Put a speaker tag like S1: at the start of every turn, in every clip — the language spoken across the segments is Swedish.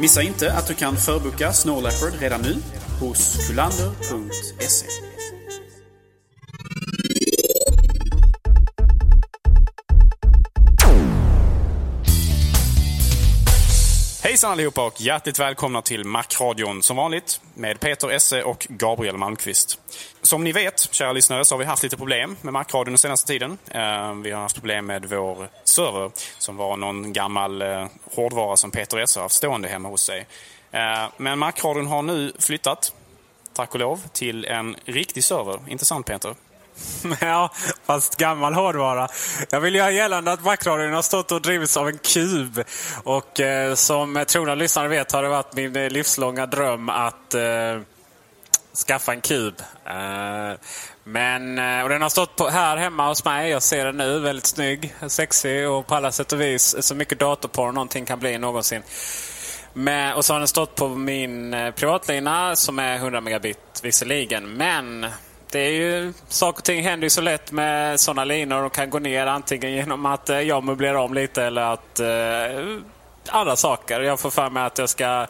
S1: Missa inte att du kan förboka Snow Leopard redan nu hos kulander.se. Hejsan allihopa och hjärtligt välkomna till Macradion som vanligt med Peter Esse och Gabriel Malmqvist. Som ni vet, kära lyssnare, så har vi haft lite problem med Macradion den senaste tiden. Eh, vi har haft problem med vår server som var någon gammal eh, hårdvara som Peter Esse har haft stående hemma hos sig. Eh, men Macradion har nu flyttat, tack och lov, till en riktig server. Intressant Peter?
S2: Ja, fast gammal hårdvara. Jag vill göra gällande att Macradion har stått och drivits av en kub. Och eh, som trogna lyssnare vet har det varit min eh, livslånga dröm att eh, skaffa en kub. Eh, men, eh, och den har stått på, här hemma hos mig. Jag ser den nu. Väldigt snygg, sexig och på alla sätt och vis så mycket datorporr någonting kan bli någonsin. Men, och så har den stått på min eh, privatlina som är 100 megabit visserligen. Men det är ju, saker och ting händer ju så lätt med sådana linor. De kan gå ner antingen genom att eh, jag möblerar om lite eller att eh, andra saker. Jag får för mig att jag ska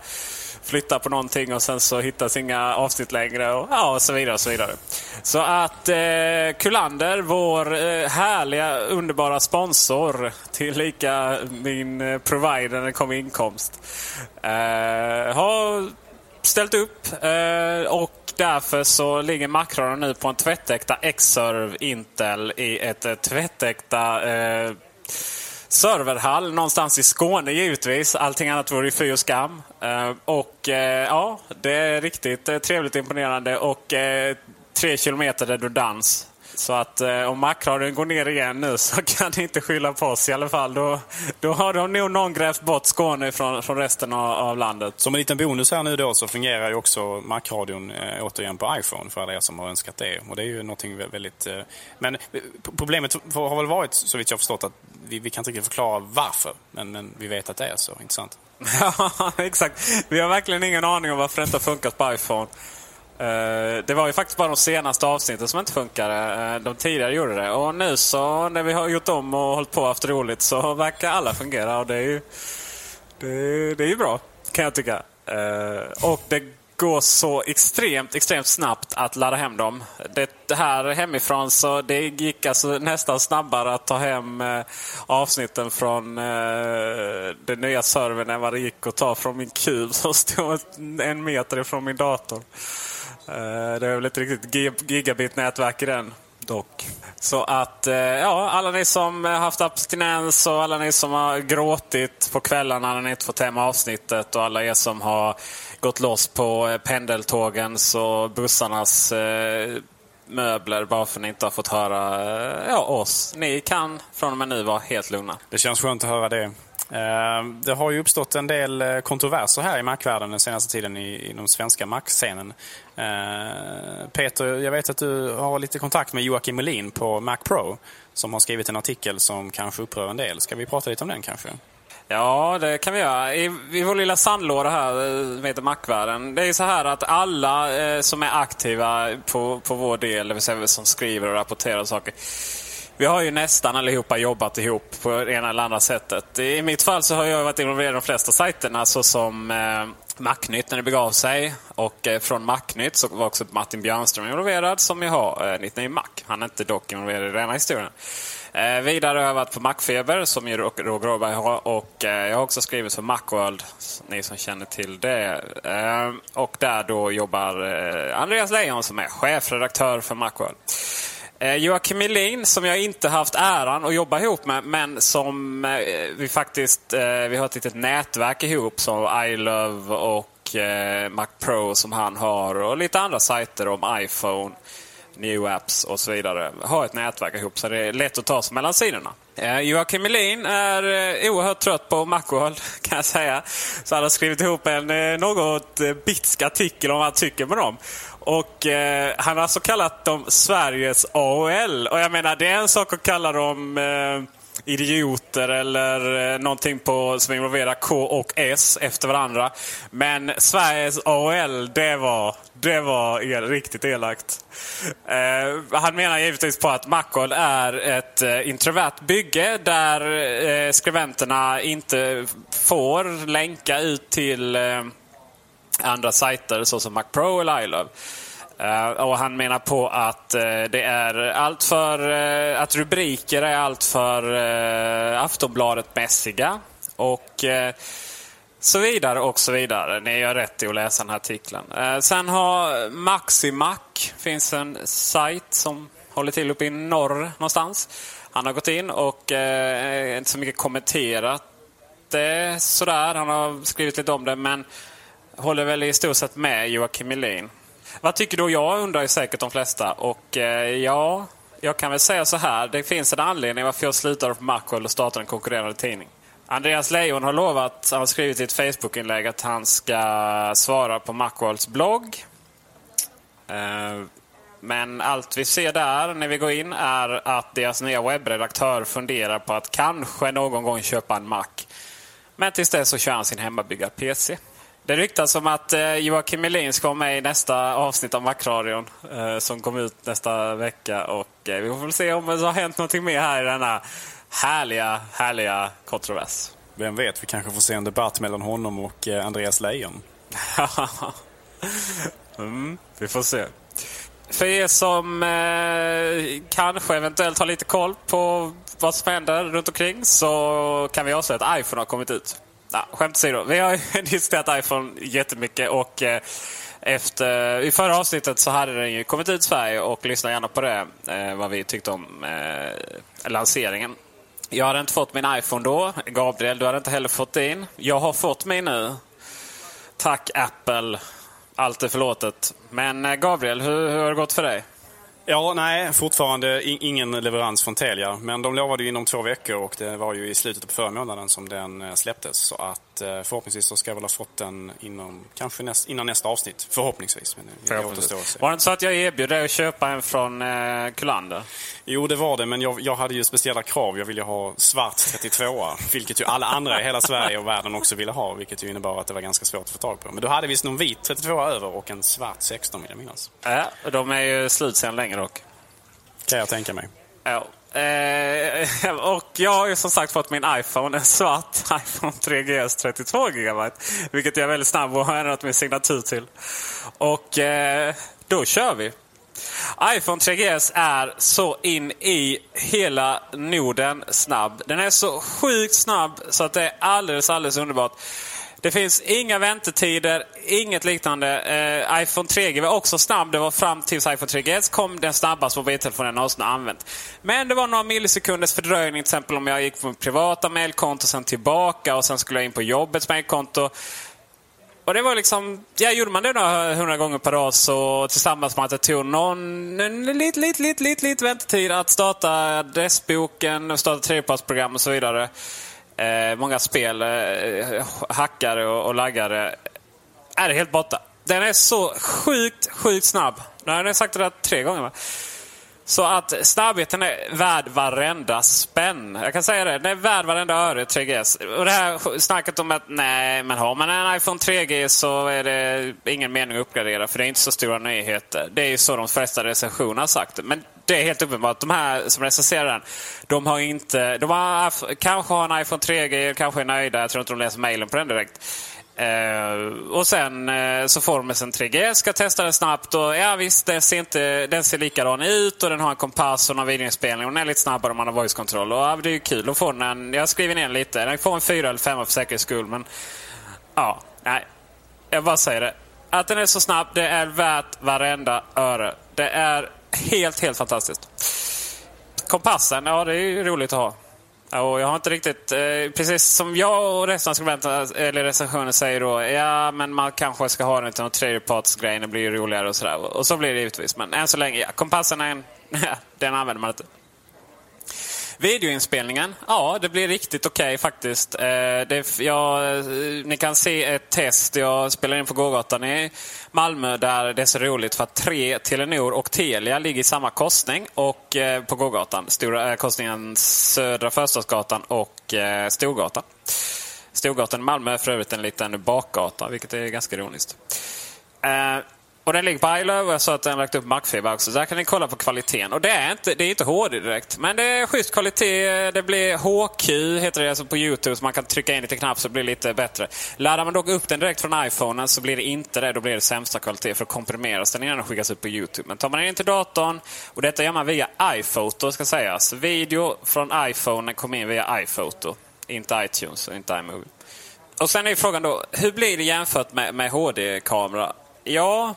S2: flytta på någonting och sen så hittas inga avsnitt längre och, ja, och så vidare. och Så vidare. Så att eh, Kullander, vår eh, härliga, underbara sponsor, tillika min eh, provider när det kommer inkomst, eh, har ställt upp eh, och därför så ligger makronerna nu på en tvättäkta Xserve Intel i ett eh, tvättäkta eh, serverhall någonstans i Skåne givetvis. Allting annat vore ju fy och skam. Eh, och eh, ja, det är riktigt eh, trevligt imponerande och tre kilometer redundans. Så att eh, om Macradion går ner igen nu så kan ni inte skylla på oss i alla fall. Då, då har de nog någon grävt bort Skåne från, från resten av, av landet.
S1: Som en liten bonus här nu då så fungerar ju också Macradion eh, återigen på iPhone för alla er som har önskat det. Och det är ju någonting vä- väldigt... Eh, men problemet har väl varit, så vitt jag förstått, att vi, vi kan inte riktigt förklara varför. Men, men vi vet att det är så, inte sant?
S2: Ja, exakt. Vi har verkligen ingen aning om varför det inte har funkat på iPhone. Eh, det var ju faktiskt bara de senaste avsnitten som inte funkade. Eh, de tidigare gjorde det. Och nu så när vi har gjort om och hållit på och haft roligt så verkar alla fungera. Och det är ju, det, det är ju bra, kan jag tycka. Eh, och det går så extremt, extremt snabbt att ladda hem dem. Det, här hemifrån så det gick alltså nästan snabbare att ta hem avsnitten från den nya servern än vad det gick att ta från min kub som stod en meter ifrån min dator. Eh, det är väl inte riktigt gigabit-nätverk i den dock. Så att, eh, ja, alla ni som haft abstinens och alla ni som har gråtit på kvällarna när ni inte fått hem avsnittet och alla er som har gått loss på eh, pendeltågens och bussarnas eh, möbler bara för att ni inte har fått höra ja, oss. Ni kan från och med nu vara helt lugna.
S1: Det känns skönt att höra det. Eh, det har ju uppstått en del eh, kontroverser här i Mac-världen den senaste tiden i, den svenska Mac-scenen. Eh, Peter, jag vet att du har lite kontakt med Joakim Melin på Mac Pro som har skrivit en artikel som kanske upprör en del. Ska vi prata lite om den kanske?
S2: Ja, det kan vi göra. I, i vår lilla sandlåda här, som heter Macvärlden. Det är så här att alla eh, som är aktiva på, på vår del, det vill säga som skriver och rapporterar saker. Vi har ju nästan allihopa jobbat ihop på det ena eller andra sättet. I mitt fall så har jag varit involverad i de flesta sajterna alltså såsom eh, Macnytt när det begav sig. Och eh, från Macnytt så var också Martin Björnström involverad som jag har eh, 99 Mac. Han är inte dock involverad i denna historien. Eh, vidare har jag varit på Macfeber som ju Roger Åberg har. Och eh, jag har också skrivit för Macworld, ni som känner till det. Eh, och där då jobbar eh, Andreas Leijon som är chefredaktör för Macworld. Eh, Joakim Melin, som jag inte haft äran att jobba ihop med, men som eh, vi faktiskt eh, vi har ett litet nätverk ihop som iLove och Mac Pro som han har och lite andra sajter om iPhone, New Apps och så vidare. Har ett nätverk ihop så det är lätt att ta sig mellan sidorna. Eh, Joakim Melin är eh, oerhört trött på Macworld kan jag säga. Så han har skrivit ihop en eh, något bitsk artikel om vad han tycker med dem. Och eh, Han har alltså kallat dem Sveriges AOL. Och jag menar, det är en sak att kalla dem eh, idioter eller eh, någonting på, som involverar K och S efter varandra. Men Sveriges AOL, det var, det var el, riktigt elakt. Eh, han menar givetvis på att Macol är ett eh, introvert bygge där eh, skribenterna inte får länka ut till eh, andra sajter såsom MacPro eller iLove. Uh, och han menar på att uh, det är allt för uh, att rubriker är allt för uh, Aftonbladet-mässiga. Och så vidare och så vidare. Ni gör rätt i att läsa den här artikeln. sen har Maximac, finns en sajt som håller till uppe i norr någonstans. Han har gått in och inte så mycket kommenterat det sådär. Han har skrivit lite om det men håller väl i stort sett med Joakim Melin. Vad tycker då Jag undrar ju säkert de flesta. Och eh, ja, jag kan väl säga så här. Det finns en anledning varför jag slutade på Macworld och startade en konkurrerande tidning. Andreas Leijon har lovat, han har skrivit i ett Facebook-inlägg att han ska svara på Macworlds blogg. Eh, men allt vi ser där när vi går in är att deras nya webbredaktör funderar på att kanske någon gång köpa en Mac. Men tills dess så kör han sin hemmabyggda PC. Det ryktas om att eh, Joakim Melin ska vara med i nästa avsnitt av Macradion eh, som kommer ut nästa vecka. Och eh, vi får väl se om det har hänt någonting mer här i denna härliga, härliga kontrovers.
S1: Vem vet, vi kanske får se en debatt mellan honom och Andreas Leijon.
S2: mm, vi får se. För er som eh, kanske eventuellt har lite koll på vad som händer runt omkring så kan vi avslöja att iPhone har kommit ut nah, skämt åsido. Vi har diskuterat iPhone jättemycket och eh, efter, i förra avsnittet så hade den ju kommit ut i Sverige och lyssna gärna på det. Eh, vad vi tyckte om eh, lanseringen. Jag hade inte fått min iPhone då. Gabriel, du hade inte heller fått din. Jag har fått min nu. Tack Apple. Allt är förlåtet. Men eh, Gabriel, hur, hur har det gått för dig?
S1: Ja, nej, fortfarande ingen leverans från Telia. Men de lovade ju inom två veckor och det var ju i slutet på förra månaden som den eh, släpptes. Så att förhoppningsvis så ska jag väl ha fått den inom, kanske näst, innan nästa avsnitt. Förhoppningsvis. Men det
S2: förhoppningsvis. Var det inte så att jag erbjöd dig att köpa en från eh, Kullander?
S1: Jo, det var det. Men jag, jag hade ju speciella krav. Jag ville ha svart 32 vilket ju alla andra i hela Sverige och världen också ville ha. Vilket ju innebar att det var ganska svårt att få tag på. Men du hade visst någon vit 32 över och en svart 16 vill jag minnas.
S2: Ja, de är ju slut sedan länge dock.
S1: Kan jag tänka mig.
S2: Ja. Eh, och jag har ju som sagt fått min iPhone, en svart iPhone 3GS 32 GB. Vilket jag är väldigt snabb och har ändrat min signatur till. Och eh, då kör vi. iPhone 3GS är så in i hela Norden snabb. Den är så sjukt snabb så att det är alldeles, alldeles underbart. Det finns inga väntetider, inget liknande. Eh, iPhone 3G var också snabb. Det var fram tills iPhone 3GS kom den snabbaste mobiltelefonen jag någonsin använt. Men det var några millisekunders fördröjning till exempel om jag gick på mitt privata mailkonto sen tillbaka och sen skulle jag in på jobbets mailkonto. Och det var liksom, ja, gjorde man det några hundra gånger per dag så tillsammans med att det tog någon lite, lite, lite, lite, lite väntetid att starta adressboken, starta tredjepartsprogram och så vidare eh, många spel, eh, hackare och, och laggare, är det helt borta. Den är så sjukt, sjukt snabb. Nu har jag sagt det där tre gånger. Va? Så att snabbheten är värd varenda spänn. Jag kan säga det. Den är värd varenda öre 3GS. Och det här snacket om att nej, men har man en iPhone 3G så är det ingen mening att uppgradera för det är inte så stora nyheter. Det är ju så de flesta recensioner har sagt. Men det är helt uppenbart. De här som recenserar den, de har inte... De har, kanske har en iPhone 3G, kanske är nöjda. Jag tror inte de läser mejlen på den direkt. Uh, och sen uh, så får de en 3G, ska testa den snabbt. Och ja visst, den ser, inte, den ser likadan ut och den har en kompass och någon videoinspelning. Och den är lite snabbare om man har voice control. Och, ja, det är ju kul. att få den, jag skriver ner lite. Den får en 4 eller 5 för säkerhets skull. Men ja, nej. Jag bara säger det. Att den är så snabb, det är värt varenda öre. Det är helt, helt fantastiskt. Kompassen, ja det är ju roligt att ha. Och jag har inte riktigt, eh, precis som jag och resten av skribenterna eller recensionen säger då, ja men man kanske ska ha den till någon tredjepartsgrej, det blir ju roligare och sådär. Och så blir det givetvis. Men än så länge, ja, kompassen är en, den använder man inte. Videoinspelningen, ja det blir riktigt okej okay, faktiskt. Eh, det, ja, eh, ni kan se ett test jag spelar in på gågatan i Malmö där det är så roligt för att tre Telenor och Telia ligger i samma korsning och, eh, på gågatan. Stora, eh, korsningen Södra Förstadsgatan och eh, Storgatan. Storgatan i Malmö är för övrigt en liten bakgata, vilket är ganska ironiskt. Och den ligger på iLove och så att den lagt upp Macfiber också. Så där kan ni kolla på kvaliteten. Och det är inte, det är inte HD direkt. Men det är schysst kvalitet. Det blir HQ, heter det alltså på Youtube. Så man kan trycka in lite knapp så det blir lite bättre. Laddar man dock upp den direkt från iPhonen så blir det inte det. Då blir det sämsta kvalitet. För att komprimeras den innan den skickas ut på Youtube. Men tar man in den till datorn, och detta gör man via iPhoto ska sägas. Video från iPhone kommer in via iPhoto. Inte iTunes och inte iMovie. Och sen är frågan då, hur blir det jämfört med, med HD-kamera? Ja,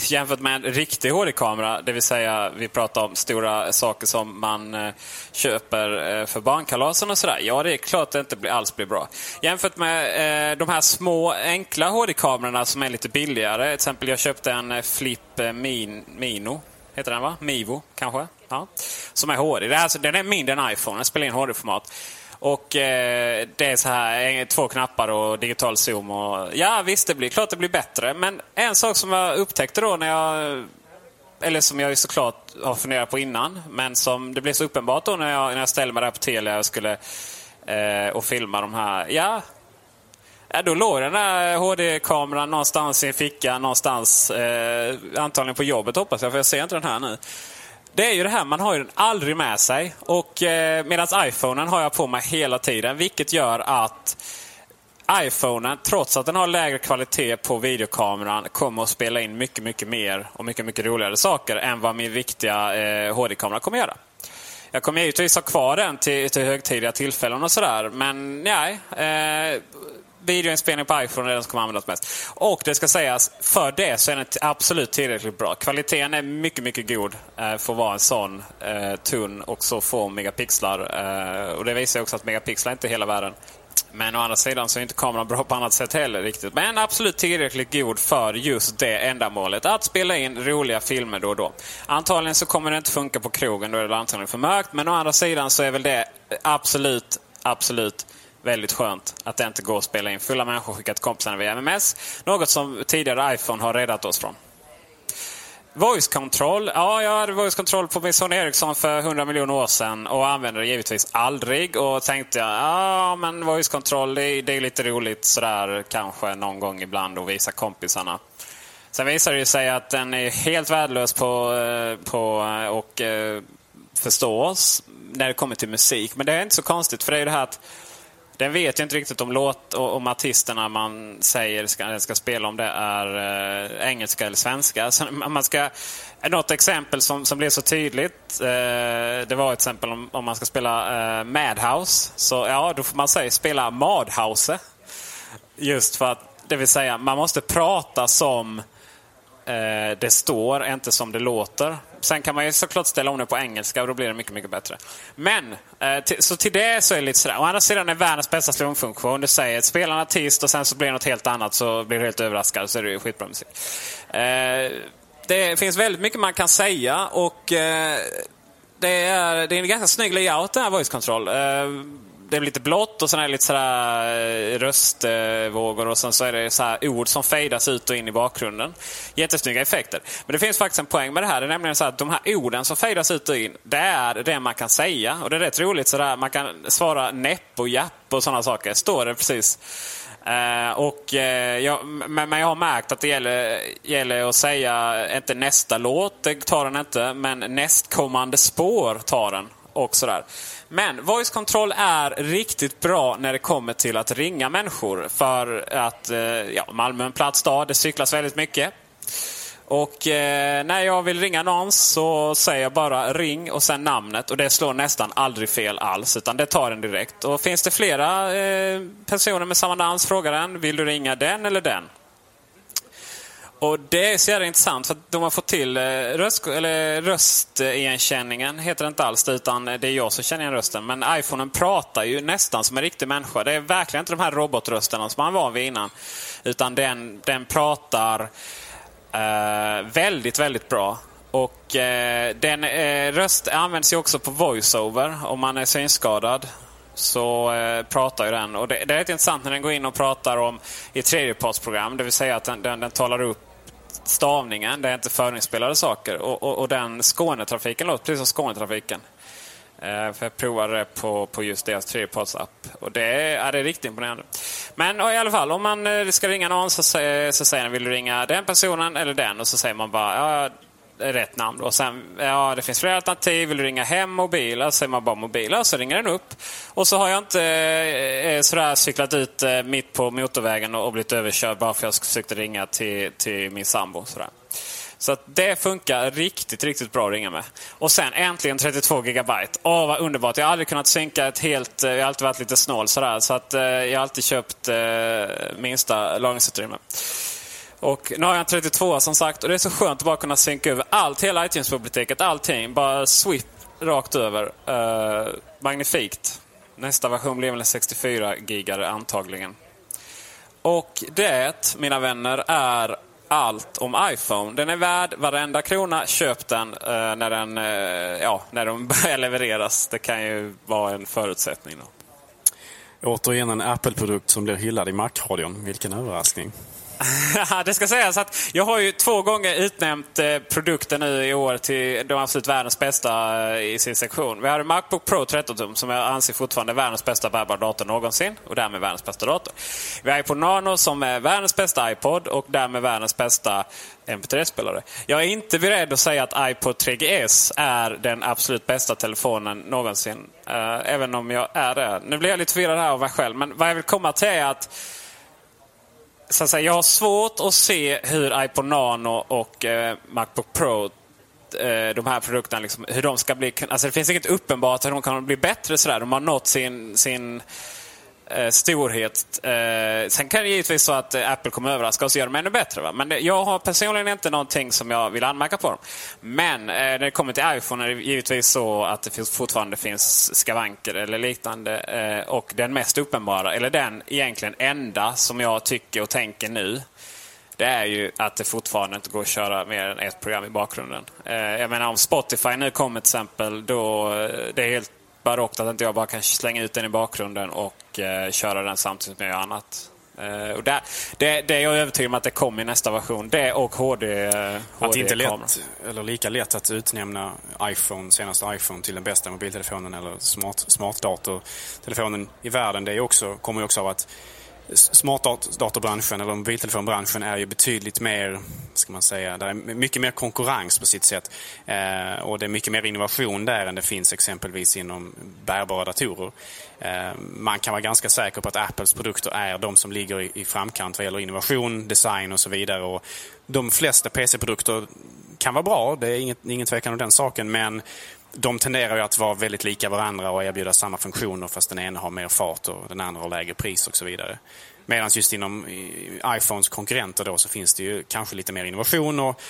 S2: jämfört med en riktig HD-kamera, det vill säga vi pratar om stora saker som man eh, köper eh, för barnkalasen och sådär. Ja, det är klart att det inte alls blir bra. Jämfört med eh, de här små enkla HD-kamerorna som är lite billigare. Till exempel jag köpte en eh, Flip Min, Mino. Heter den va? Mivo kanske? Ja. Som är HD. Det är alltså, den är mindre än iPhone. Den spelar in HD-format. Och eh, det är så här, två knappar och digital zoom. Och, ja visst, det blir klart det blir bättre. Men en sak som jag upptäckte då när jag eller som jag ju såklart har funderat på innan, men som det blev så uppenbart då när jag, när jag ställde mig där på Telia och skulle eh, och filma de här. Ja, ja då låg den där HD-kameran någonstans i en ficka någonstans. Eh, antagligen på jobbet hoppas jag, för jag ser inte den här nu. Det är ju det här, man har ju den aldrig med sig. Och eh, Medan iPhonen har jag på mig hela tiden. Vilket gör att iPhonen, trots att den har lägre kvalitet på videokameran, kommer att spela in mycket, mycket mer och mycket, mycket roligare saker än vad min riktiga eh, HD-kamera kommer att göra. Jag kommer givetvis ha kvar den till, till högtidliga tillfällen och sådär. Men nej. Eh, videoinspelning på iPhone är den som kommer användas mest. Och det ska sägas, för det så är den absolut tillräckligt bra. Kvaliteten är mycket, mycket god eh, för att vara en sån eh, tunn och så få megapixlar. Eh, och det visar också att megapixlar är inte hela världen. Men å andra sidan så är inte kameran bra på annat sätt heller riktigt. Men absolut tillräckligt god för just det ändamålet. Att spela in roliga filmer då och då. Antagligen så kommer det inte funka på krogen, då är det antagligen för mörkt. Men å andra sidan så är väl det absolut, absolut väldigt skönt att det inte går att spela in fulla människor skickat till kompisarna via MMS. Något som tidigare iPhone har räddat oss från. Voice control. Ja, jag hade voice control på min Sony Ericsson för 100 miljoner år sedan och använde det givetvis aldrig. Och tänkte jag, ja men voice control det är, det är lite roligt sådär kanske någon gång ibland att visa kompisarna. Sen visade det sig att den är helt värdelös på, eh, på eh, och eh, förstås när det kommer till musik. Men det är inte så konstigt för det är ju det här att den vet ju inte riktigt om låt och om artisterna man säger ska, ska spela om det är eh, engelska eller svenska. Så man ska, något exempel som, som blev så tydligt. Eh, det var ett exempel om, om man ska spela eh, Madhouse. Så ja, då får man säga spela Madhouse. Just för att, det vill säga, man måste prata som eh, det står, inte som det låter. Sen kan man ju såklart ställa om det på engelska och då blir det mycket, mycket bättre. Men, eh, så till det så är det lite sådär. Å andra sidan är världens bästa slumfunktion. Du säger spela en artist och sen så blir det något helt annat så blir du helt överraskad så är det ju skitbra musik. Eh, det finns väldigt mycket man kan säga och eh, det, är, det är en ganska snygg layout den här voice control. Eh, det är lite blått och sen är det lite sådär eh, röstvågor och sen så är det så här ord som fejdas ut och in i bakgrunden. Jättesnygga effekter. Men det finns faktiskt en poäng med det här. Det är nämligen så att de här orden som fejdas ut och in, det är det man kan säga. Och det är rätt roligt sådär. Man kan svara näpp och japp och sådana saker. Står det precis. Uh, och, uh, jag, men, men, jag har märkt att det gäller, gäller att säga, inte nästa låt, det tar den inte, men nästkommande spår tar den. Och sådär. Men voice control är riktigt bra när det kommer till att ringa människor. För att eh, ja, Malmö är en platt stad, det cyklas väldigt mycket. Och eh, när jag vill ringa någon så säger jag bara ring och sen namnet och det slår nästan aldrig fel alls utan det tar den direkt. Och finns det flera eh, personer med samma namn så frågar den, vill du ringa den eller den? Och Det är så jävla intressant för att de har fått till eh, röst, eller röstigenkänningen, heter det inte alls det, utan det är jag som känner igen rösten. Men iPhonen pratar ju nästan som en riktig människa. Det är verkligen inte de här robotrösterna som man var vid innan. Utan den, den pratar eh, väldigt, väldigt bra. Och eh, den eh, röst används ju också på voiceover om man är synskadad. Så eh, pratar ju den. Och det, det är rätt intressant när den går in och pratar om i tredjepartsprogram. Det vill säga att den, den, den talar upp stavningen. Det är inte förinspelade saker. Och, och, och den Skånetrafiken låter precis som Skånetrafiken. Eh, för jag provade det på, på just deras tredjepartsapp. Och det är, det är riktigt imponerande. Men i alla fall, om man eh, ska ringa någon så, säger, så säger den vill du ringa den personen eller den? Och så säger man bara ja, rätt namn. Och sen, ja, det finns flera alternativ. Vill du ringa hem mobil? Så säger man bara mobil. Så ringer den upp. Och så har jag inte eh, eh, sådär cyklat ut eh, mitt på motorvägen och, och blivit överkörd bara för att jag försökte ringa till, till min sambo. Sådär. Så att det funkar riktigt, riktigt bra att ringa med. Och sen äntligen 32 gigabyte. Åh, vad underbart. Jag har aldrig kunnat synka ett helt... Eh, jag har alltid varit lite snål sådär. Så att eh, jag har alltid köpt eh, minsta lagringsutrymme. Och nu har jag en 32 som sagt och det är så skönt att bara kunna synka över allt, hela iTunes-biblioteket, allting. Bara swip rakt över. Uh, magnifikt. Nästa version blir väl en 64 gigare antagligen. Och det, mina vänner, är allt om iPhone. Den är värd varenda krona. Köp den uh, när, den, uh, ja, när de börjar levereras. Det kan ju vara en förutsättning. Då.
S1: Återigen en Apple-produkt som blir hyllad i Mac-radion. Vilken överraskning.
S2: det ska sägas att jag har ju två gånger utnämnt eh, produkten nu i år till de absolut världens bästa eh, i sin sektion. Vi har Macbook Pro 13-tum som jag anser fortfarande är världens bästa bärbara dator någonsin och därmed världens bästa dator. Vi har iPod Nano som är världens bästa iPod och därmed världens bästa MP3-spelare. Jag är inte beredd att säga att iPod 3GS är den absolut bästa telefonen någonsin. Eh, även om jag är det. Nu blir jag lite förvirrad här av mig själv men vad jag vill komma till är att så att säga, jag har svårt att se hur iPod Nano och eh, Macbook Pro eh, de här produkterna, liksom, hur de ska bli... Alltså det finns inget uppenbart hur de kan bli bättre. Sådär. De har nått sin, sin eh, storhet. Eh, sen kan det givetvis så att eh, Apple kommer överraska oss och göra dem ännu bättre. Va? Men det, jag har personligen inte någonting som jag vill anmärka på dem. Men eh, när det kommer till iPhone är det givetvis så att det finns, fortfarande finns skavanker eller liknande. Eh, och den mest uppenbara, eller den egentligen enda som jag tycker och tänker nu det är ju att det fortfarande inte går att köra mer än ett program i bakgrunden. Eh, jag menar om Spotify nu kommer till exempel, då eh, det är helt barockt att inte jag bara kan slänga ut den i bakgrunden och eh, köra den samtidigt som jag gör annat. Uh, och där, det, det är jag övertygad om att det kommer i nästa version. Det och HD, HD
S1: Att det inte är lätt, eller lika lätt att utnämna iPhone, senaste iPhone till den bästa mobiltelefonen eller smart, smartdatortelefonen i världen. Det är också, kommer ju också av att smartdatorbranschen eller mobiltelefonbranschen är ju betydligt mer, ska man säga, det är mycket mer konkurrens på sitt sätt. Eh, och det är mycket mer innovation där än det finns exempelvis inom bärbara datorer. Eh, man kan vara ganska säker på att Apples produkter är de som ligger i, i framkant vad gäller innovation, design och så vidare. Och de flesta PC-produkter kan vara bra, det är inget, ingen tvekan om den saken, men de tenderar ju att vara väldigt lika varandra och erbjuda samma funktioner fast den ena har mer fart och den andra har lägre pris och så vidare. Medan just inom iPhones konkurrenter då så finns det ju kanske lite mer innovation och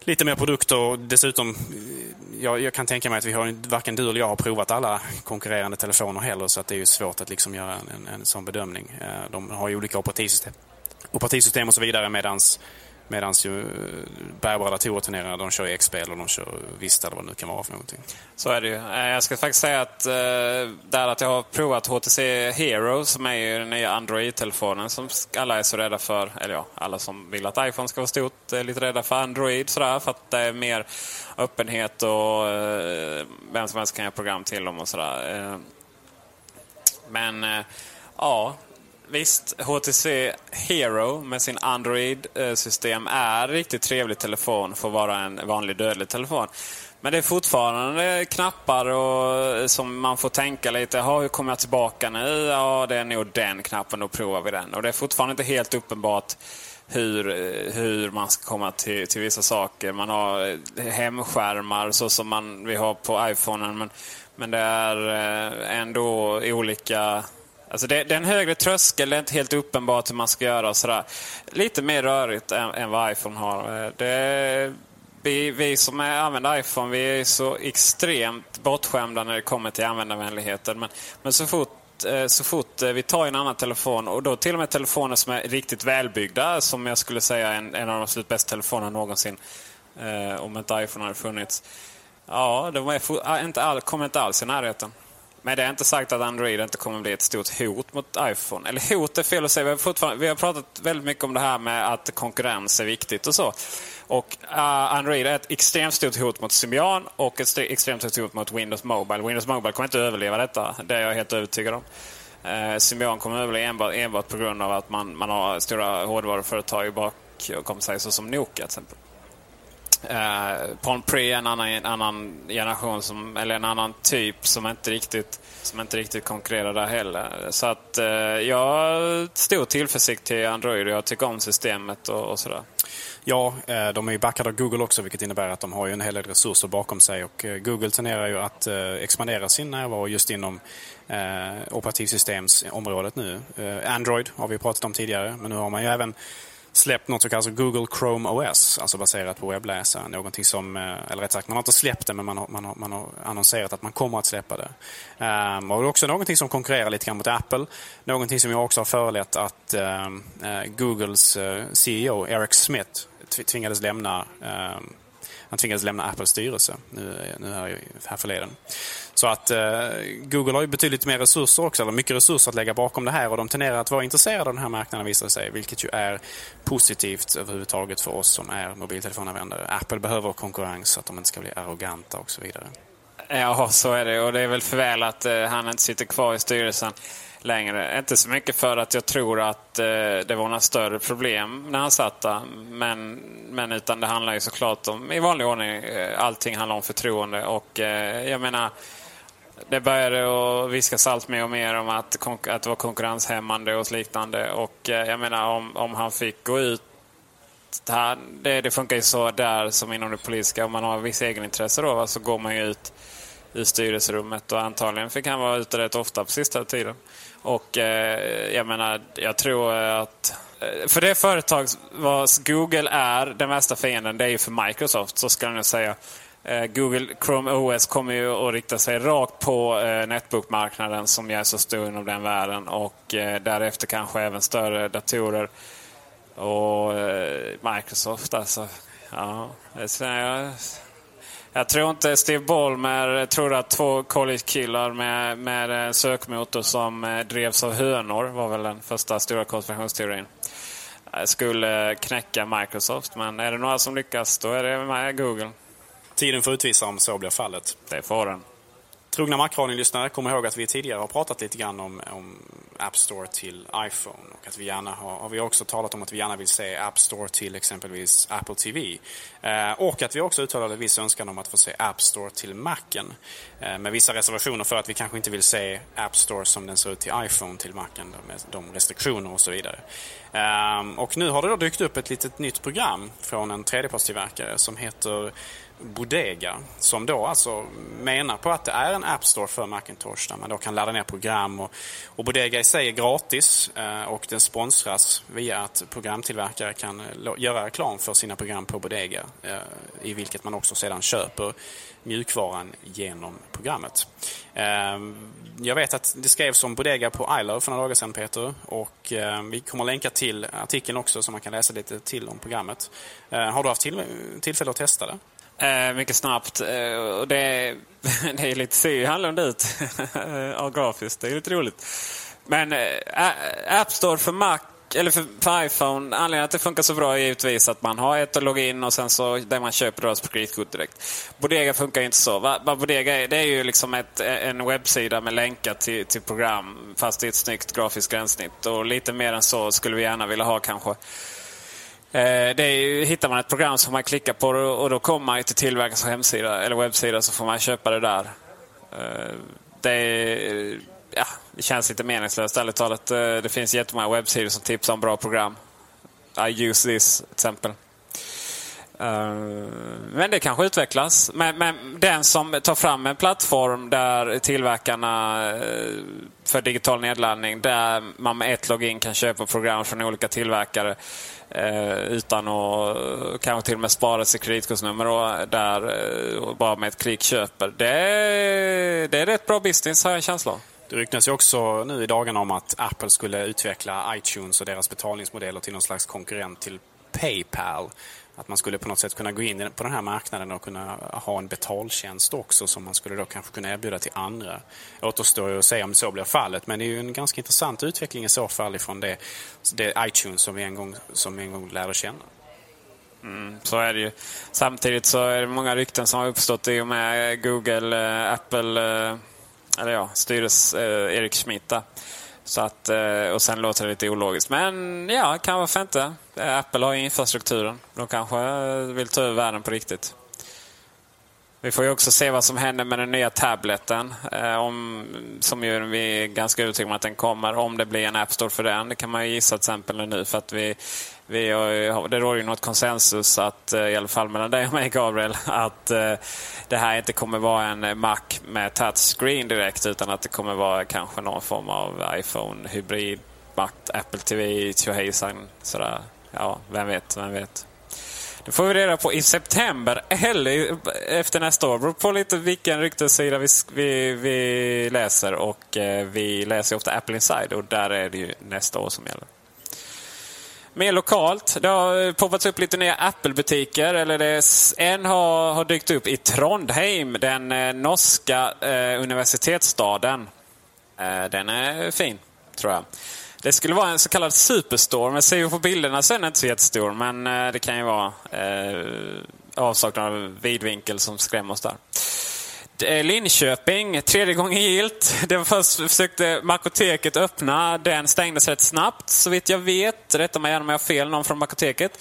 S1: lite mer produkter. Dessutom, jag, jag kan tänka mig att vi har, varken du eller jag har provat alla konkurrerande telefoner heller så att det är ju svårt att liksom göra en, en sån bedömning. Eh, de har ju olika operativsystem, operativsystem och så vidare medans Medan ju eh, bärbara datorer de kör X-spel och de kör Vista eller vad det nu kan vara för någonting.
S2: Så är det ju. Eh, jag ska faktiskt säga att, eh, där att jag har provat HTC Hero som är ju den nya Android-telefonen som alla är så rädda för. Eller ja, alla som vill att iPhone ska vara stort är lite rädda för Android sådär, för att det är mer öppenhet och vem som helst kan göra program till dem och sådär. Men ja, Visst, HTC Hero med sin Android-system är riktigt trevlig telefon för att vara en vanlig dödlig telefon. Men det är fortfarande knappar och, som man får tänka lite. hur kommer jag tillbaka nu? Ja, det är nog den knappen, då provar vi den. Och det är fortfarande inte helt uppenbart hur, hur man ska komma till, till vissa saker. Man har eh, hemskärmar så som man, vi har på iPhonen. Men, men det är eh, ändå olika Alltså det, det, är en högre tröskel, det är inte helt uppenbart hur man ska göra. och Sådär. Lite mer rörigt än, än vad iPhone har. Eh, det, vi, vi som är, använder iPhone vi är så extremt bortskämda när det kommer till användarvänligheten. Men, men så fort eh, så fort eh, vi tar en annan telefon och då till och med telefoner som är riktigt välbyggda som jag skulle säga är en, en av de absolut bästa telefonerna någonsin. Eh, om inte iPhone hade funnits. Ja, de är inte all, kommer inte alls i närheten. Men det är inte sagt att Android inte kommer bli ett stort hot mot iPhone. Eller hot är fel att säga. Vi har, vi har pratat väldigt mycket om det här med att konkurrens är viktigt och så. Och uh, Android är ett extremt stort hot mot Symbian och ett extremt stort hot mot Windows Mobile. Windows Mobile kommer inte överleva detta. Det är jag helt övertygad om. Uh, Symbian kommer överleva enbart, enbart på grund av att man, man har stora hårdvaruföretag bak och sig så som Nokia till exempel. Eh, Palm Pre är en annan, en annan generation, som, eller en annan typ som inte riktigt, som inte riktigt konkurrerar där heller. Så att eh, jag har stor tillförsikt till Android och jag tycker om systemet och, och sådär.
S1: Ja, eh, de är ju backade av Google också vilket innebär att de har ju en hel del resurser bakom sig. Och eh, Google tenderar ju att eh, expandera sin närvaro just inom operativsystemsområdet nu. Android har vi pratat om tidigare, men nu har man ju även släppt något som kallas Google Chrome OS, alltså baserat på webbläsaren. Någonting som, eh, eller rätt sagt, man har inte släppt det men man har, man har, man har annonserat att man kommer att släppa det. Um, och det är också någonting som konkurrerar lite grann mot Apple. Någonting som jag också har förelett att um, uh, Googles eh, uh, CEO Eric Smith tvingades lämna um, han tvingades lämna Apples styrelse nu, nu här, här förleden. Så att eh, Google har ju betydligt mer resurser också, eller mycket resurser att lägga bakom det här och de tenderar att vara intresserade av den här marknaden visar sig, vilket ju är positivt överhuvudtaget för oss som är mobiltelefonanvändare. Apple behöver konkurrens så att de inte ska bli arroganta och så vidare.
S2: Ja, så är det och det är väl för väl att eh, han inte sitter kvar i styrelsen längre. Inte så mycket för att jag tror att eh, det var några större problem när han satt där. Men, men utan det handlar ju såklart om, i vanlig ordning, eh, allting handlar om förtroende. Och eh, jag menar, det började att viskas allt mer och mer om att, att det var konkurrenshämmande och liknande. Och eh, jag menar om, om han fick gå ut här, det, det, funkar ju så där som inom det politiska. Om man har vissa egenintresse då, så går man ju ut i styrelserummet och antagligen fick han vara ute rätt ofta på sista tiden. Och eh, jag menar, jag tror att eh, för det företag vars Google är den värsta fienden, det är ju för Microsoft, så ska jag säga. Eh, Google Chrome OS kommer ju att rikta sig rakt på eh, netbookmarknaden som är så stor inom den världen och eh, därefter kanske även större datorer. Och eh, Microsoft alltså. Ja, jag, jag tror inte Steve Ballmer tror att två college-killar med, med en sökmotor som drevs av hönor, var väl den första stora konspirationsteorin, skulle knäcka Microsoft. Men är det några som lyckas, då är det Google.
S1: Tiden får utvisa om så blir fallet.
S2: Det får den.
S1: Trogna Macradion-lyssnare kommer ihåg att vi tidigare har pratat lite grann om, om App Store till iPhone. Och att vi gärna har, har vi också talat om att vi gärna vill se App Store till exempelvis Apple TV. Eh, och att vi också uttalade viss önskan om att få se App Store till Macen. Eh, med vissa reservationer för att vi kanske inte vill se App Store som den ser ut till iPhone till Macen. Med de restriktioner och så vidare. Eh, och nu har det då dykt upp ett litet nytt program från en tredjepartstillverkare som heter Bodega som då alltså menar på att det är en App Store för Macintosh där man då kan ladda ner program. Och, och Bodega i sig är gratis eh, och den sponsras via att programtillverkare kan eh, göra reklam för sina program på Bodega eh, i vilket man också sedan köper mjukvaran genom programmet. Eh, jag vet att det skrevs om Bodega på iLove för några dagar sedan Peter och eh, vi kommer att länka till artikeln också så man kan läsa lite till om programmet. Har du haft tillfälle att testa det?
S2: Eh, mycket snabbt. Eh, och det, det är lite, ser ju annorlunda ut ja, grafiskt. Det är lite roligt. Men eh, App Store för Mac eller för, för, iPhone, anledningen att det funkar så bra är givetvis att man har ett login och sen så det man köper dras alltså på kreditkort direkt. Bodega funkar inte så. Vad Bodega är, det är ju liksom ett, en webbsida med länkar till, till program fast i ett snyggt grafiskt gränssnitt. Och lite mer än så skulle vi gärna vilja ha kanske. Eh, det är, hittar man ett program som man klickar på och då kommer man till tillverkarens hemsida eller webbsida så får man köpa det där. Eh, det, är, ja, det känns lite meningslöst ärligt talat. Eh, det finns jättemånga webbsidor som tipsar om bra program. I use this till exempel. Eh, men det kanske utvecklas. Men, men, den som tar fram en plattform där tillverkarna eh, för digital nedladdning, där man med ett login kan köpa program från olika tillverkare Eh, utan att eh, kanske till och med spara sitt kreditkortsnummer och där eh, och bara med ett klick köper. Det, det är rätt bra business har jag en känsla av.
S1: Det ryktas ju också nu i dagarna om att Apple skulle utveckla iTunes och deras betalningsmodeller till någon slags konkurrent till Paypal. Att man skulle på något sätt kunna gå in på den här marknaden och kunna ha en betaltjänst också som man skulle då kanske kunna erbjuda till andra. Återstår ju att se om så blir fallet men det är ju en ganska intressant utveckling i så fall ifrån det, det iTunes som vi en gång, som vi en gång lärde känna.
S2: Mm, så är det ju. Samtidigt så är det många rykten som har uppstått i och med Google, eh, Apple, eh, eller ja, styres eh, Erik Schmidt. Så att, eh, och sen låter det lite ologiskt. Men ja, kan varför inte. Eh, Apple har ju infrastrukturen. De kanske eh, vill ta över världen på riktigt. Vi får ju också se vad som händer med den nya tableten. om, som ju vi är ganska övertygade om att den kommer. Om det blir en App Store för den. Det kan man ju gissa till exempel nu. För att vi, vi har, det råder ju något konsensus, att, eh, i alla fall mellan dig och mig Gabriel, att eh, det här inte kommer vara en Mac med touchscreen direkt utan att det kommer vara kanske någon form av iPhone-hybrid, Mac, Apple TV, tjohejsan. Sådär. Ja, vem vet, vem vet. Det får vi reda på i september eller efter nästa år. Det beror på lite vilken ryktessida vi, vi, vi läser. Och eh, vi läser ofta Apple Inside och där är det ju nästa år som gäller. Mer lokalt. Det har eh, poppats upp lite nya Apple-butiker. Eller det, en har, har dykt upp i Trondheim, den eh, norska eh, universitetsstaden. Eh, den är fin, tror jag. Det skulle vara en så kallad superstore, men ser ju på bilderna så är den inte så jättestor. Men eh, det kan ju vara eh, avsaknad av vidvinkel som skrämmer oss där. Eh, Linköping, tredje gången gilt. Det var först försökte Makoteket öppna. Den stängdes rätt snabbt, så vitt jag vet. Rätta mig gärna om jag har fel, någon från Makoteket.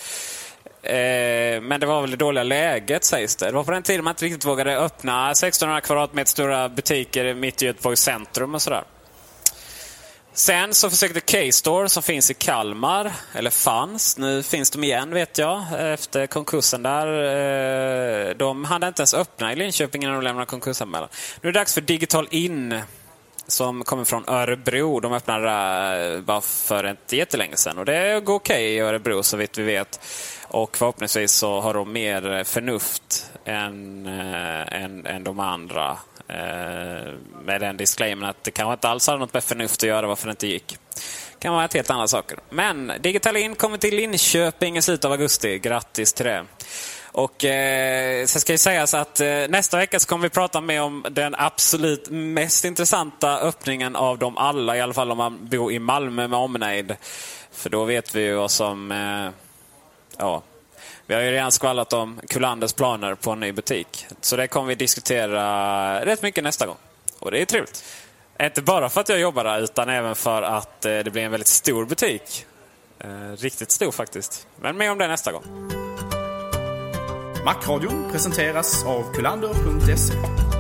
S2: Eh, men det var väl det dåliga läget sägs det. Det var på den tiden man inte riktigt vågade öppna 1600 kvadratmeter stora butiker mitt i Göteborgs centrum och sådär. Sen så försökte K-Store som finns i Kalmar, eller fanns, nu finns de igen vet jag, efter konkursen där. Eh, de hann inte ens öppna i Linköping innan de lämnade konkursanmälan. Nu är det dags för Digital In som kommer från Örebro. De öppnade där eh, bara för inte jättelänge sedan och det går okej okay i Örebro så vitt vi vet. Och förhoppningsvis så har de mer förnuft än, äh, än, än de andra Äh, med den disclaimern att det kanske inte alls hade något med förnuft att göra varför det inte gick. Det kan vara helt andra saker. Men Digitalin kommer till Linköping i slutet av augusti. Grattis till det. Och eh, Sen ska det sägas att eh, nästa vecka så kommer vi prata mer om den absolut mest intressanta öppningen av dem alla. I alla fall om man bor i Malmö med omnejd. För då vet vi ju vad som... Eh, ja, vi har ju redan skvallrat om Kulanders planer på en ny butik. Så det kommer vi diskutera rätt mycket nästa gång. Och det är trevligt. Inte bara för att jag jobbar där, utan även för att eh, det blir en väldigt stor butik. Eh, riktigt stor faktiskt. Men mer om det nästa gång.
S1: Macradion presenteras av kulander.se.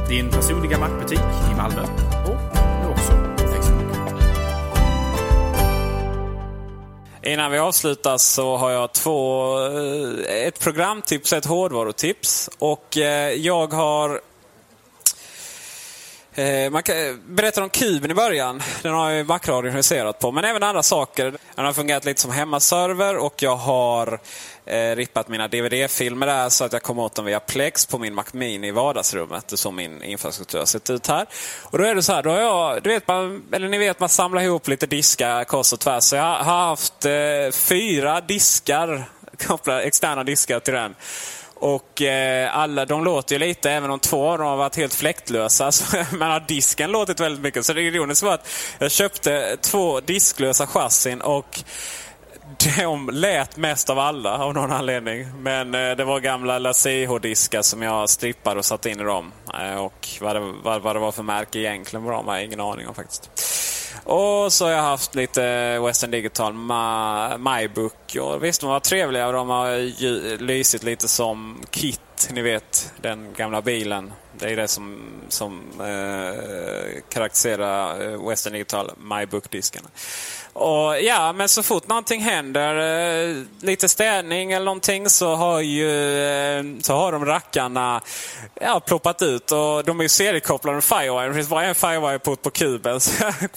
S1: Din personliga mackbutik i Malmö och nu också
S2: Innan vi avslutar så har jag två, eh, ett programtips och ett hårdvarutips. Och eh, jag har Eh, man man berättar om kuben i början. Den har ju Macradion huserat på. Men även andra saker. Den har fungerat lite som hemmaserver och jag har eh, rippat mina DVD-filmer där så att jag kommer åt dem via Plex på min Mac Mini i vardagsrummet. Det är så min infrastruktur har sett ut här. Och då är det så här, då har jag, du vet man, eller ni vet man samlar ihop lite diskar kors och tvärs. Så jag har haft eh, fyra diskar, externa diskar till den. Och eh, alla, de låter ju lite, även om två av dem har varit helt fläktlösa. Så, men har disken låtit väldigt mycket. Så det ironiska var att jag köpte två disklösa chassin och de lät mest av alla av någon anledning. Men eh, det var gamla LaCH-diskar som jag strippade och satte in i dem. Eh, och vad det, vad, vad det var för märke egentligen var har jag ingen aning om faktiskt. Och så har jag haft lite Western Digital MyBook. Och visst, de var trevliga och de har lysit lite som Kit, ni vet, den gamla bilen. Det är det som, som eh, karaktäriserar eh, Western Digital MyBook-diskarna. Och ja, men så fort någonting händer, eh, lite städning eller någonting, så har ju eh, så har de rackarna ja, ploppat ut. Och de är ju seriekopplade med Firewire. Det finns bara en Firewire-port på kuben. Så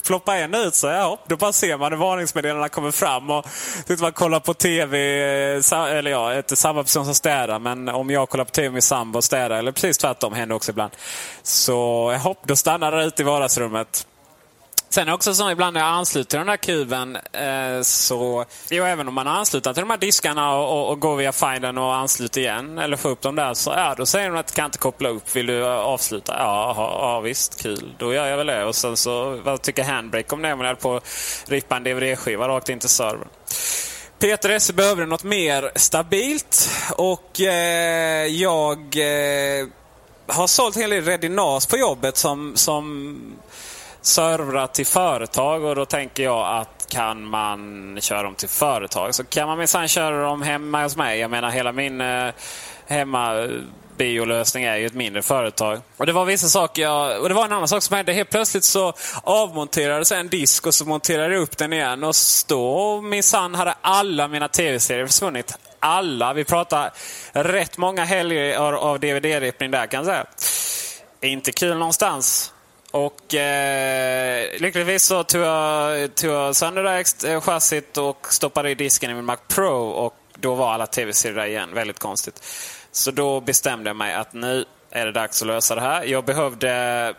S2: ploppar en ut, så ja, då bara ser man hur varningsmeddelandena kommer fram. Och sitter man kollar på TV, eh, eller ja, inte samma person som städar, men om jag kollar på TV med sambo och städar, eller precis tvärtom, händer också ibland. Så ja, då stannar det ute i vardagsrummet. Sen är också så ibland när jag ansluter till den här kuben eh, så... Jo, även om man ansluter till de här diskarna och, och, och går via findern och ansluter igen eller får upp dem där så ja, då säger de att kan inte koppla upp. Vill du eh, avsluta? Ja, ja, ja visst, kul. Då gör jag väl det. Och sen så, vad tycker Handbrake om det? Om Man höll på att rippa en DVD-skiva rakt in till servern. Peter S behöver något mer stabilt och eh, jag eh, har sålt en hel del Redinas på jobbet som, som servrar till företag och då tänker jag att kan man köra dem till företag så kan man minsann köra dem hemma hos mig. Jag menar hela min eh, hemma eh, biolösning är ju ett mindre företag. Och Det var vissa saker jag, och det var en annan sak som hände. Helt plötsligt så avmonterades en disk och så monterade jag upp den igen. Och då minsann hade alla mina tv-serier försvunnit. Alla. Vi pratar rätt många helger av DVD-rippning där kan jag säga. Inte kul någonstans. Och eh, lyckligtvis så tog jag, tog jag sönder det här eh, chassit och stoppade i disken i min Mac Pro. Och då var alla tv-serier där igen. Väldigt konstigt. Så då bestämde jag mig att nu är det dags att lösa det här. Jag behövde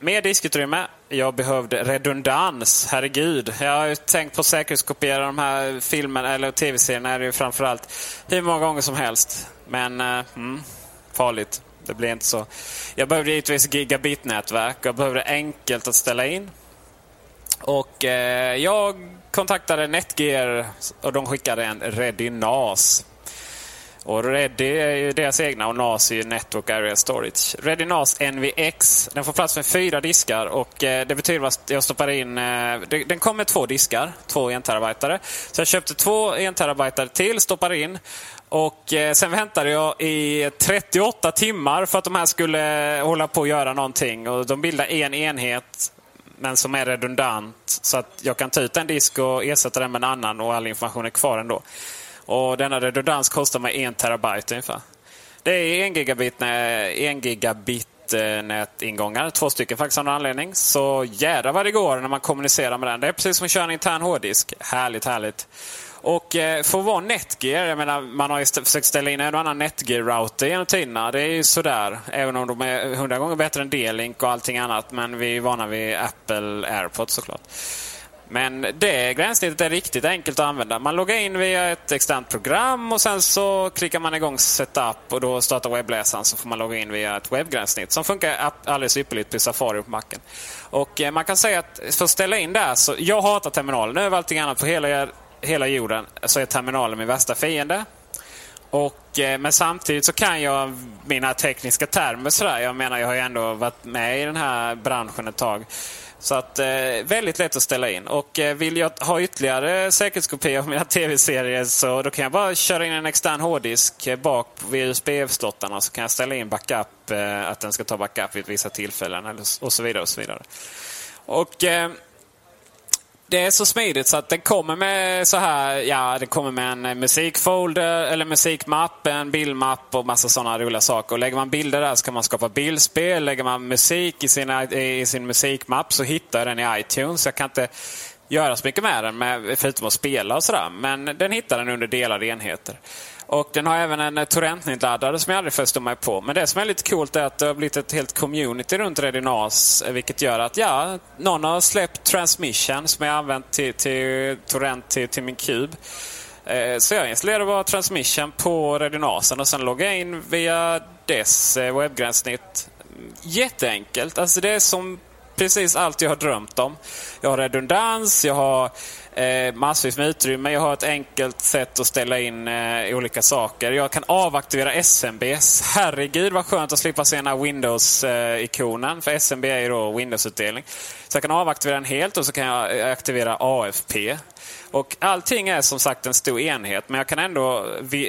S2: mer diskutrymme. Jag behövde redundans. Herregud. Jag har ju tänkt på att säkerhetskopiera de här filmerna eller tv-serierna är det ju framförallt hur många gånger som helst. Men eh, mm, farligt. Det blir inte så. Jag behövde givetvis gigabit-nätverk. Jag behövde enkelt att ställa in. Och eh, jag kontaktade Netgear och de skickade en Redinas. Och Ready är ju deras egna och NAS är ju Network Area Storage. Ready NAS NVX. Den får plats med fyra diskar och eh, det betyder att jag stoppar in... Eh, den kom med två diskar, två 1 terabyte. Så jag köpte två 1 terabyte till, stoppar in. Och eh, sen väntade jag i 38 timmar för att de här skulle hålla på att göra någonting. Och de bildar en enhet men som är redundant. Så att jag kan ta ut en disk och ersätta den med en annan och all information är kvar ändå. Och denna redundans kostar mig en terabyte ungefär. Det är en gigabit, eh, en gigabit nätingångar. Två stycken faktiskt av någon anledning. Så jädrar vad det går när man kommunicerar med den. Det är precis som att köra en intern hårddisk. Härligt, härligt. Och eh, för att vara Netgear, jag menar man har ju försökt ställa in en och annan Netgear-router genom tiderna. Det är ju sådär. Även om de är hundra gånger bättre än D-Link och allting annat. Men vi är vana vid Apple AirPods såklart. Men det gränssnittet är riktigt enkelt att använda. Man loggar in via ett externt program och sen så klickar man igång setup och då startar webbläsaren så får man logga in via ett webbgränssnitt som funkar alldeles ypperligt på Safari på macken. Och eh, man kan säga att för att ställa in där så, jag hatar terminalen över allting annat på hela, hela jorden så är terminalen min värsta fiende. Och, eh, men samtidigt så kan jag mina tekniska termer sådär. Jag menar, jag har ju ändå varit med i den här branschen ett tag. Så att, eh, väldigt lätt att ställa in. Och eh, vill jag ha ytterligare säkerhetskopior av mina tv-serier så då kan jag bara köra in en extern hårddisk eh, bak vid USB-slottarna så kan jag ställa in backup, eh, att den ska ta backup vid vissa tillfällen eller, och så vidare. Och så vidare. Och, eh, det är så smidigt så att den kommer med så här, ja, det kommer med en musikfolder eller musikmapp, en bildmapp och massa sådana roliga saker. Och lägger man bilder där så kan man skapa bildspel. Lägger man musik i, sina, i sin musikmapp så hittar jag den i iTunes. Jag kan inte göra så mycket med den, med, förutom att spela och sådär. Men den hittar den under delade enheter. Och den har även en torrentnedladdare som jag aldrig förstod mig på. Men det som är lite coolt är att det har blivit ett helt community runt Redinas. Eh, vilket gör att ja, någon har släppt Transmission som jag använt till, till torrent till, till min kub. Eh, så jag installerade bara Transmission på Redinasen och sen loggade jag in via dess eh, webbgränssnitt. Mm, jätteenkelt. Alltså det är som precis allt jag har drömt om. Jag har redundans, jag har eh, massvis med utrymme. Jag har ett enkelt sätt att ställa in eh, olika saker. Jag kan avaktivera SMBs. Herregud vad skönt att slippa se den här Windows-ikonen. För SMB är ju då Windows-utdelning. Så jag kan avaktivera den helt och så kan jag eh, aktivera AFP. Och allting är som sagt en stor enhet, men jag kan ändå...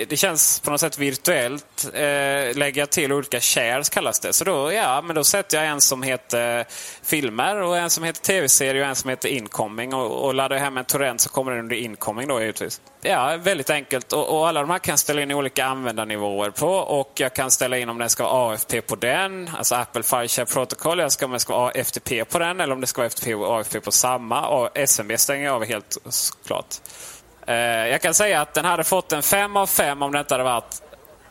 S2: Det känns på något sätt virtuellt. Eh, lägga till olika shares kallas det. Så då, ja, men då sätter jag en som heter filmer och en som heter tv-serie och en som heter incoming. Och, och laddar jag hem en torrent så kommer den under incoming då givetvis. Ja, väldigt enkelt. Och, och, alla de här kan jag ställa in olika användarnivåer på. Och jag kan ställa in om den ska vara AFP på den, alltså Apple Fireshare Protocol. Jag ska om den ska vara FTP på den eller om det ska vara FTP och AFP på samma. Och SMB stänger jag av helt klart. Eh, jag kan säga att den hade fått en 5 av 5 om det inte hade varit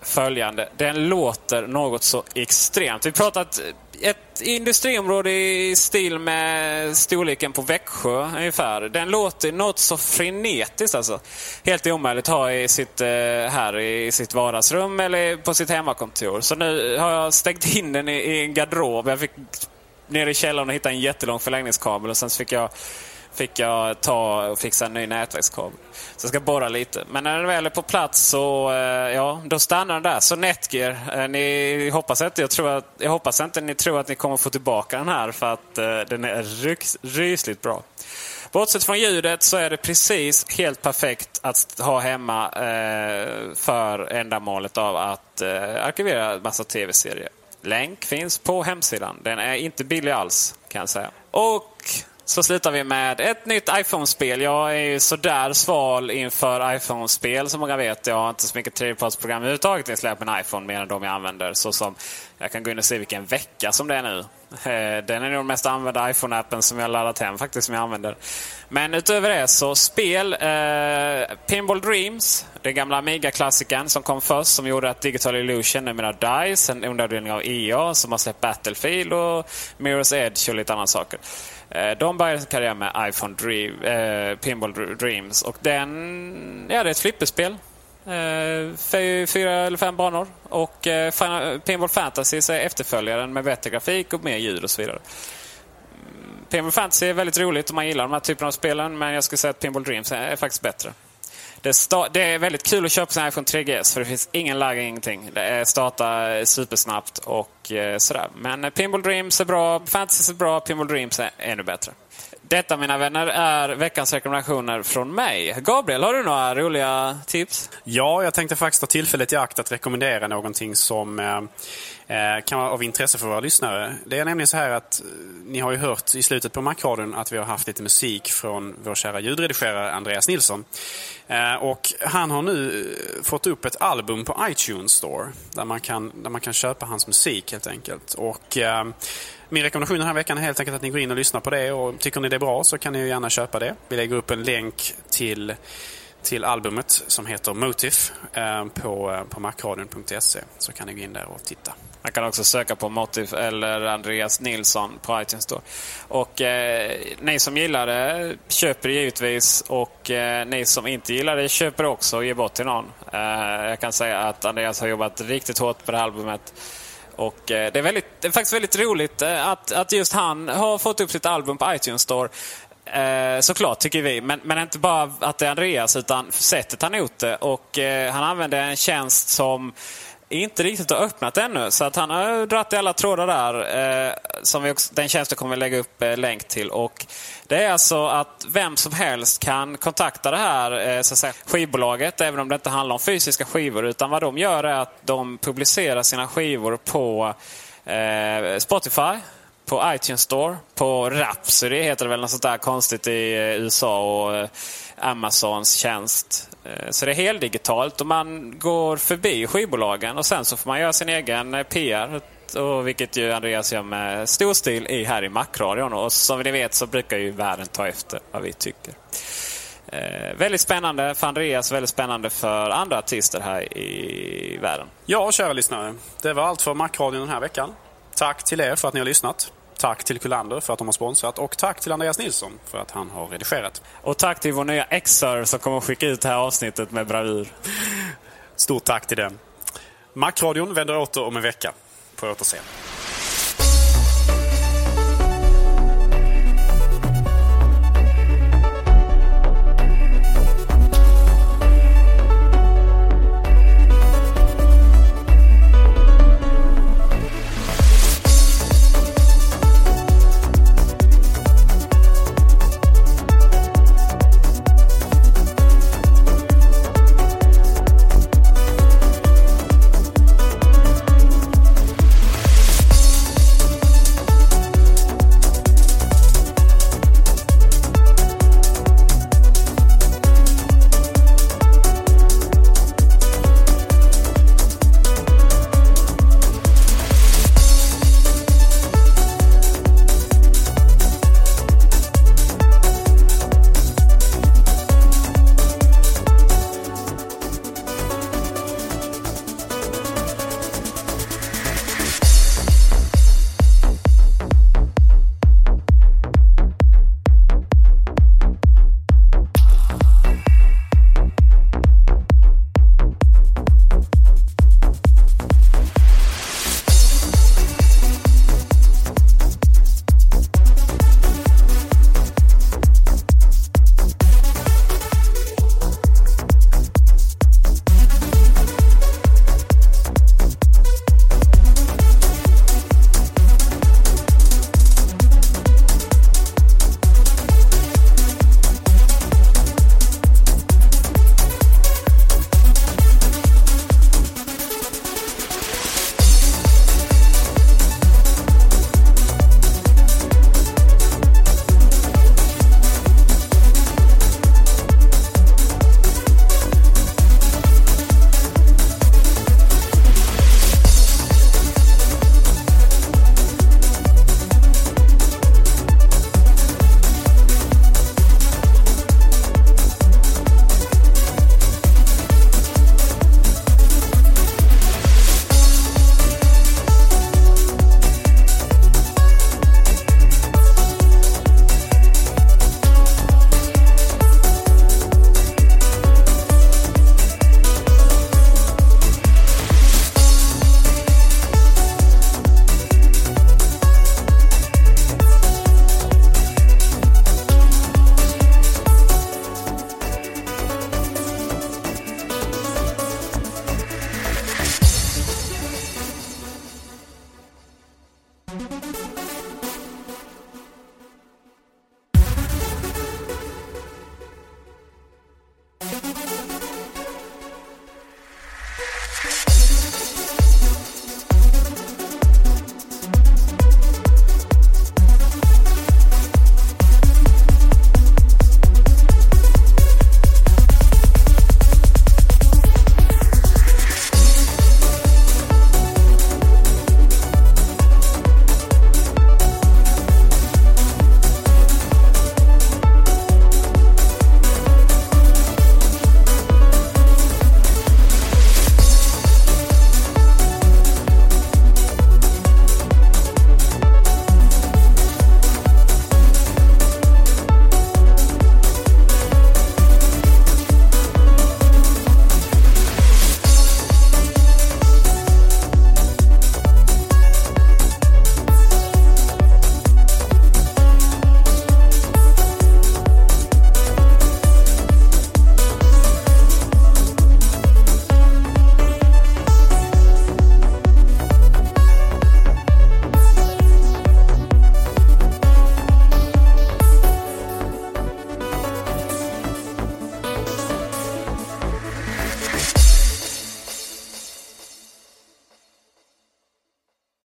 S2: följande. Den låter något så extremt. Vi pratat ett industriområde i stil med storleken på Växjö ungefär. Den låter något så frenetiskt alltså. Helt omöjligt att ha i sitt, eh, här i sitt vardagsrum eller på sitt hemmakontor. Så nu har jag stängt in den i, i en garderob. Jag fick ner i källaren och hitta en jättelång förlängningskabel och sen fick jag fick jag ta och fixa en ny nätverkskabel. Så jag ska borra lite. Men när den väl är på plats så eh, ja, då stannar den där. Så Netgear, eh, ni hoppas inte, jag, tror att, jag hoppas inte ni tror att ni kommer få tillbaka den här för att uh, den är ryks, rysligt bra. Bortsett från ljudet så är det precis helt perfekt att ha hemma eh, för ändamålet av att eh, arkivera en massa tv-serier. Länk finns på hemsidan. Den är inte billig alls kan jag säga. Och så slutar vi med ett nytt iPhone-spel. Jag är ju sådär sval inför iPhone-spel som många vet. Jag har inte så mycket tredjepartsprogram överhuvudtaget installerat på en iPhone mer än de jag använder. Så som, jag kan gå in och se vilken vecka som det är nu. Eh, den är nog den mest använda iPhone-appen som jag laddat hem faktiskt, som jag använder. Men utöver det så spel. Eh, Pinball Dreams, den gamla Amiga-klassikern som kom först som gjorde att Digital Illusion numera DICE, en underavdelning av EA som har släppt Battlefield och Mirror's Edge och lite andra saker. Eh, de började sin karriär med iPhone Dream, eh, Pinball Dreams. Och den, ja det är ett flipperspel. Eh, fyra eller fem banor. Och eh, Pinball Fantasy är efterföljaren med bättre grafik och mer ljud och så vidare. Mm, Pinball Fantasy är väldigt roligt om man gillar de här typerna av spelen. Men jag skulle säga att Pinball Dreams är faktiskt bättre. Det, det, är väldigt kul att köpa sin iPhone 3GS för det finns ingen lag, ingenting. Det startar supersnabbt och eh, sådär. Men eh, Pinball Dreams är bra, Fantasy är bra, Pinball Dreams är ännu bättre. Detta mina vänner är veckans rekommendationer från mig. Gabriel, har du några roliga tips?
S1: Ja, jag tänkte faktiskt ta tillfället i akt att rekommendera någonting som eh, eh kan vara av intresse för våra lyssnare. Det är nämligen så här att eh, ni har ju hört i slutet på Macradion att vi har haft lite musik från vår kära ljudredigerare Andreas Nilsson. Eh, och han har nu fått upp ett album på iTunes Store där man kan, där man kan köpa hans musik helt enkelt. Och min rekommendation den här veckan är helt enkelt att ni går in och lyssnar på det och tycker ni det är bra så kan ni gärna köpa det. Vi lägger upp en länk till, till albumet som heter Motif eh, på, eh, på macradion.se så kan ni gå in där och titta.
S2: Man kan också söka på Motif eller Andreas Nilsson på iTunes Store. Och eh, ni som gillar det köper det givetvis och eh, ni som inte gillar det köper det också och ger bort till någon. Eh, jag kan säga att Andreas har jobbat riktigt hårt på det här albumet. Och eh, det, är väldigt, det är faktiskt väldigt roligt eh, att, att just han har fått upp sitt album på iTunes Store. Eh, såklart tycker vi. Men, men inte bara att det är Andreas utan sättet han har gjort det. Och eh, han använder en tjänst som inte riktigt har öppnat ännu. Så att han har dragit i alla trådar där. Eh, som vi också, den tjänsten kommer vi lägga upp eh, länk till. Och det är alltså att vem som helst kan kontakta det här eh, så att säga, skivbolaget, även om det inte handlar om fysiska skivor. Utan vad de gör är att de publicerar sina skivor på eh, Spotify, på iTunes Store, på Rhapsody heter det väl något sånt där konstigt i eh, USA och eh, Amazons tjänst. Eh, så det är heldigitalt och man går förbi skivbolagen och sen så får man göra sin egen eh, PR. Och vilket ju Andreas gör med stor stil i här i Macradion. Och som ni vet så brukar ju världen ta efter vad vi tycker. Eh, väldigt spännande för Andreas, väldigt spännande för andra artister här i världen.
S1: Ja, kära lyssnare. Det var allt för Macradion den här veckan. Tack till er för att ni har lyssnat. Tack till Kullander för att de har sponsrat och tack till Andreas Nilsson för att han har redigerat.
S2: Och tack till vår nya XR som kommer att skicka ut det här avsnittet med bravur.
S1: Stort tack till den. Macradion vänder åter om en vecka. På återseende.